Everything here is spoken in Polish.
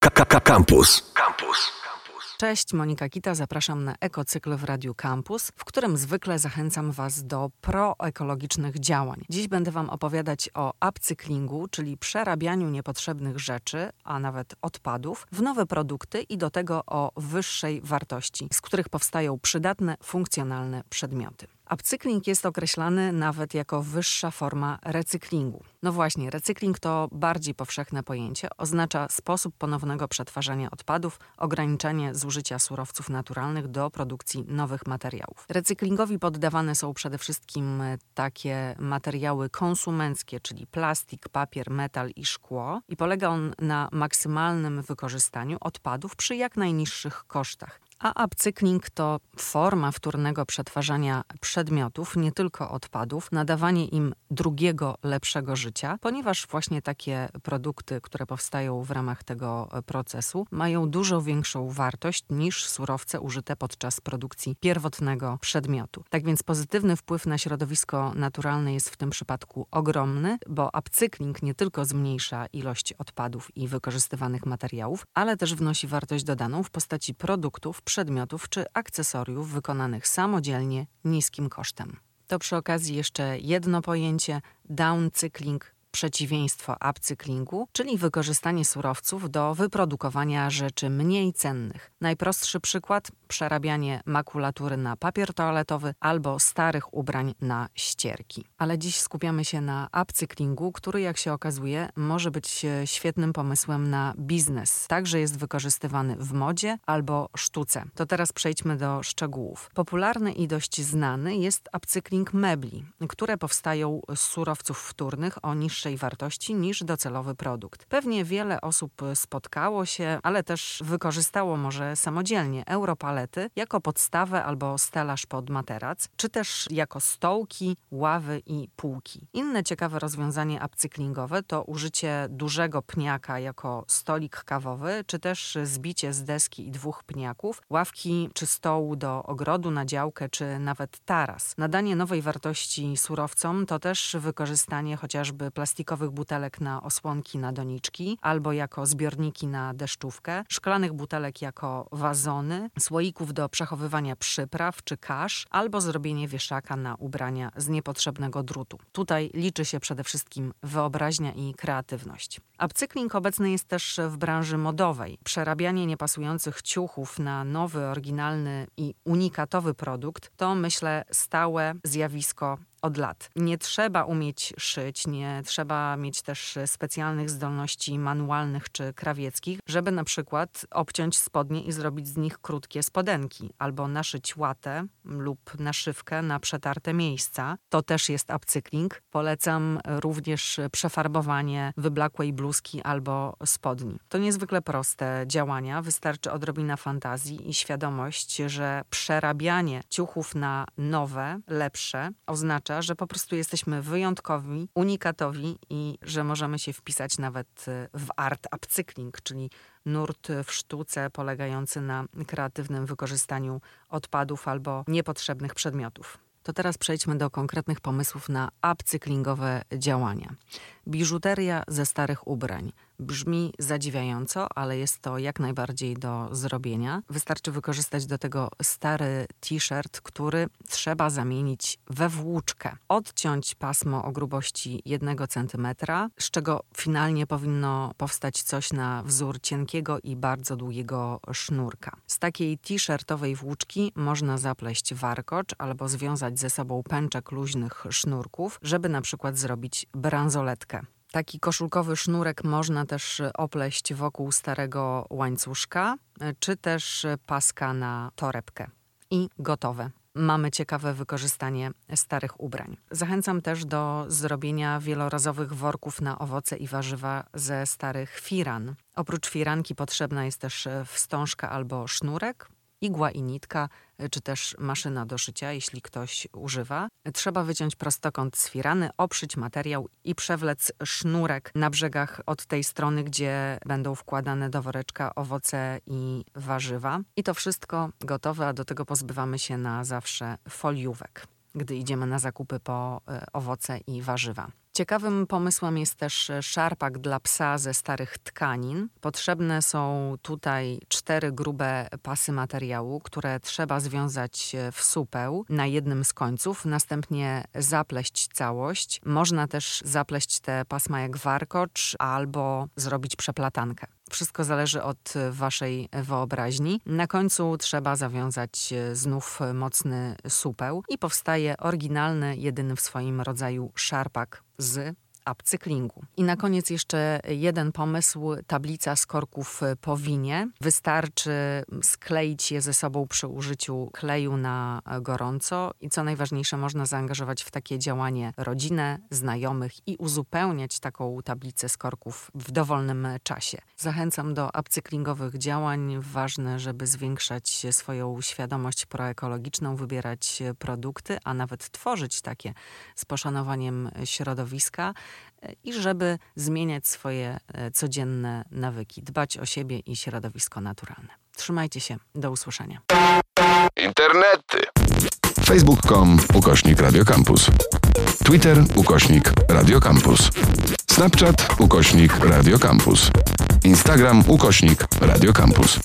Campus. Campus. Cześć, Monika Kita, zapraszam na Ekocykl w Radiu Campus, w którym zwykle zachęcam Was do proekologicznych działań. Dziś będę Wam opowiadać o upcyklingu, czyli przerabianiu niepotrzebnych rzeczy, a nawet odpadów, w nowe produkty i do tego o wyższej wartości, z których powstają przydatne, funkcjonalne przedmioty. Upcykling jest określany nawet jako wyższa forma recyklingu. No właśnie, recykling to bardziej powszechne pojęcie. Oznacza sposób ponownego przetwarzania odpadów, ograniczanie zużycia surowców naturalnych do produkcji nowych materiałów. Recyklingowi poddawane są przede wszystkim takie materiały konsumenckie, czyli plastik, papier, metal i szkło, i polega on na maksymalnym wykorzystaniu odpadów przy jak najniższych kosztach. A upcykling to forma wtórnego przetwarzania przedmiotów, nie tylko odpadów, nadawanie im drugiego, lepszego życia, ponieważ właśnie takie produkty, które powstają w ramach tego procesu, mają dużo większą wartość niż surowce użyte podczas produkcji pierwotnego przedmiotu. Tak więc pozytywny wpływ na środowisko naturalne jest w tym przypadku ogromny, bo upcykling nie tylko zmniejsza ilość odpadów i wykorzystywanych materiałów, ale też wnosi wartość dodaną w postaci produktów, przedmiotów czy akcesoriów wykonanych samodzielnie niskim kosztem. To przy okazji jeszcze jedno pojęcie downcykling przeciwieństwo upcyklingu, czyli wykorzystanie surowców do wyprodukowania rzeczy mniej cennych. Najprostszy przykład przerabianie makulatury na papier toaletowy albo starych ubrań na ścierki. Ale dziś skupiamy się na upcyklingu, który jak się okazuje może być świetnym pomysłem na biznes. Także jest wykorzystywany w modzie albo sztuce. To teraz przejdźmy do szczegółów. Popularny i dość znany jest upcykling mebli, które powstają z surowców wtórnych o niższej niższej wartości niż docelowy produkt. Pewnie wiele osób spotkało się, ale też wykorzystało może samodzielnie europalety jako podstawę albo stelaż pod materac, czy też jako stołki, ławy i półki. Inne ciekawe rozwiązanie upcyklingowe to użycie dużego pniaka jako stolik kawowy, czy też zbicie z deski i dwóch pniaków, ławki czy stołu do ogrodu na działkę, czy nawet taras. Nadanie nowej wartości surowcom to też wykorzystanie chociażby plastiku plastikowych butelek na osłonki na doniczki albo jako zbiorniki na deszczówkę, szklanych butelek jako wazony, słoików do przechowywania przypraw czy kasz albo zrobienie wieszaka na ubrania z niepotrzebnego drutu. Tutaj liczy się przede wszystkim wyobraźnia i kreatywność. Upcykling obecny jest też w branży modowej. Przerabianie niepasujących ciuchów na nowy, oryginalny i unikatowy produkt to myślę stałe zjawisko od lat. Nie trzeba umieć szyć, nie trzeba mieć też specjalnych zdolności manualnych czy krawieckich, żeby na przykład obciąć spodnie i zrobić z nich krótkie spodenki, albo naszyć łatę lub naszywkę na przetarte miejsca. To też jest upcykling. Polecam również przefarbowanie wyblakłej bluzki albo spodni. To niezwykle proste działania, wystarczy odrobina fantazji i świadomość, że przerabianie ciuchów na nowe, lepsze oznacza że po prostu jesteśmy wyjątkowi, unikatowi i że możemy się wpisać nawet y, w art upcykling, czyli nurt w sztuce polegający na kreatywnym wykorzystaniu odpadów albo niepotrzebnych przedmiotów. To teraz przejdźmy do konkretnych pomysłów na upcyklingowe działania. Biżuteria ze starych ubrań. Brzmi zadziwiająco, ale jest to jak najbardziej do zrobienia. Wystarczy wykorzystać do tego stary t-shirt, który trzeba zamienić we włóczkę. Odciąć pasmo o grubości 1 cm, z czego finalnie powinno powstać coś na wzór cienkiego i bardzo długiego sznurka. Z takiej t-shirtowej włóczki można zapleść warkocz albo związać ze sobą pęczek luźnych sznurków, żeby na przykład zrobić bransoletkę. Taki koszulkowy sznurek można też opleść wokół starego łańcuszka, czy też paska na torebkę. I gotowe. Mamy ciekawe wykorzystanie starych ubrań. Zachęcam też do zrobienia wielorazowych worków na owoce i warzywa ze starych firan. Oprócz firanki potrzebna jest też wstążka albo sznurek, igła i nitka, czy też maszyna do szycia, jeśli ktoś używa. Trzeba wyciąć prostokąt z firany, oprzeć materiał i przewlec sznurek na brzegach od tej strony, gdzie będą wkładane do woreczka owoce i warzywa. I to wszystko gotowe, a do tego pozbywamy się na zawsze foliówek, gdy idziemy na zakupy po e, owoce i warzywa. Ciekawym pomysłem jest też szarpak dla psa ze starych tkanin. Potrzebne są tutaj cztery grube pasy materiału, które trzeba związać w supeł na jednym z końców, następnie zapleść całość. Można też zapleść te pasma jak warkocz albo zrobić przeplatankę. Wszystko zależy od waszej wyobraźni. Na końcu trzeba zawiązać znów mocny supeł i powstaje oryginalny, jedyny w swoim rodzaju szarpak z upcyklingu. I na koniec jeszcze jeden pomysł, tablica z korków po winie. Wystarczy skleić je ze sobą przy użyciu kleju na gorąco i co najważniejsze można zaangażować w takie działanie rodzinę, znajomych i uzupełniać taką tablicę z korków w dowolnym czasie. Zachęcam do upcyklingowych działań. Ważne, żeby zwiększać swoją świadomość proekologiczną, wybierać produkty, a nawet tworzyć takie z poszanowaniem środowiska i żeby zmieniać swoje e, codzienne nawyki, dbać o siebie i środowisko naturalne. Trzymajcie się, do usłyszenia. Internety. Facebook.com ukośnik Radiocampus. Twitter ukośnik Radiocampus. Snapchat ukośnik Radiocampus. Instagram ukośnik Radiocampus.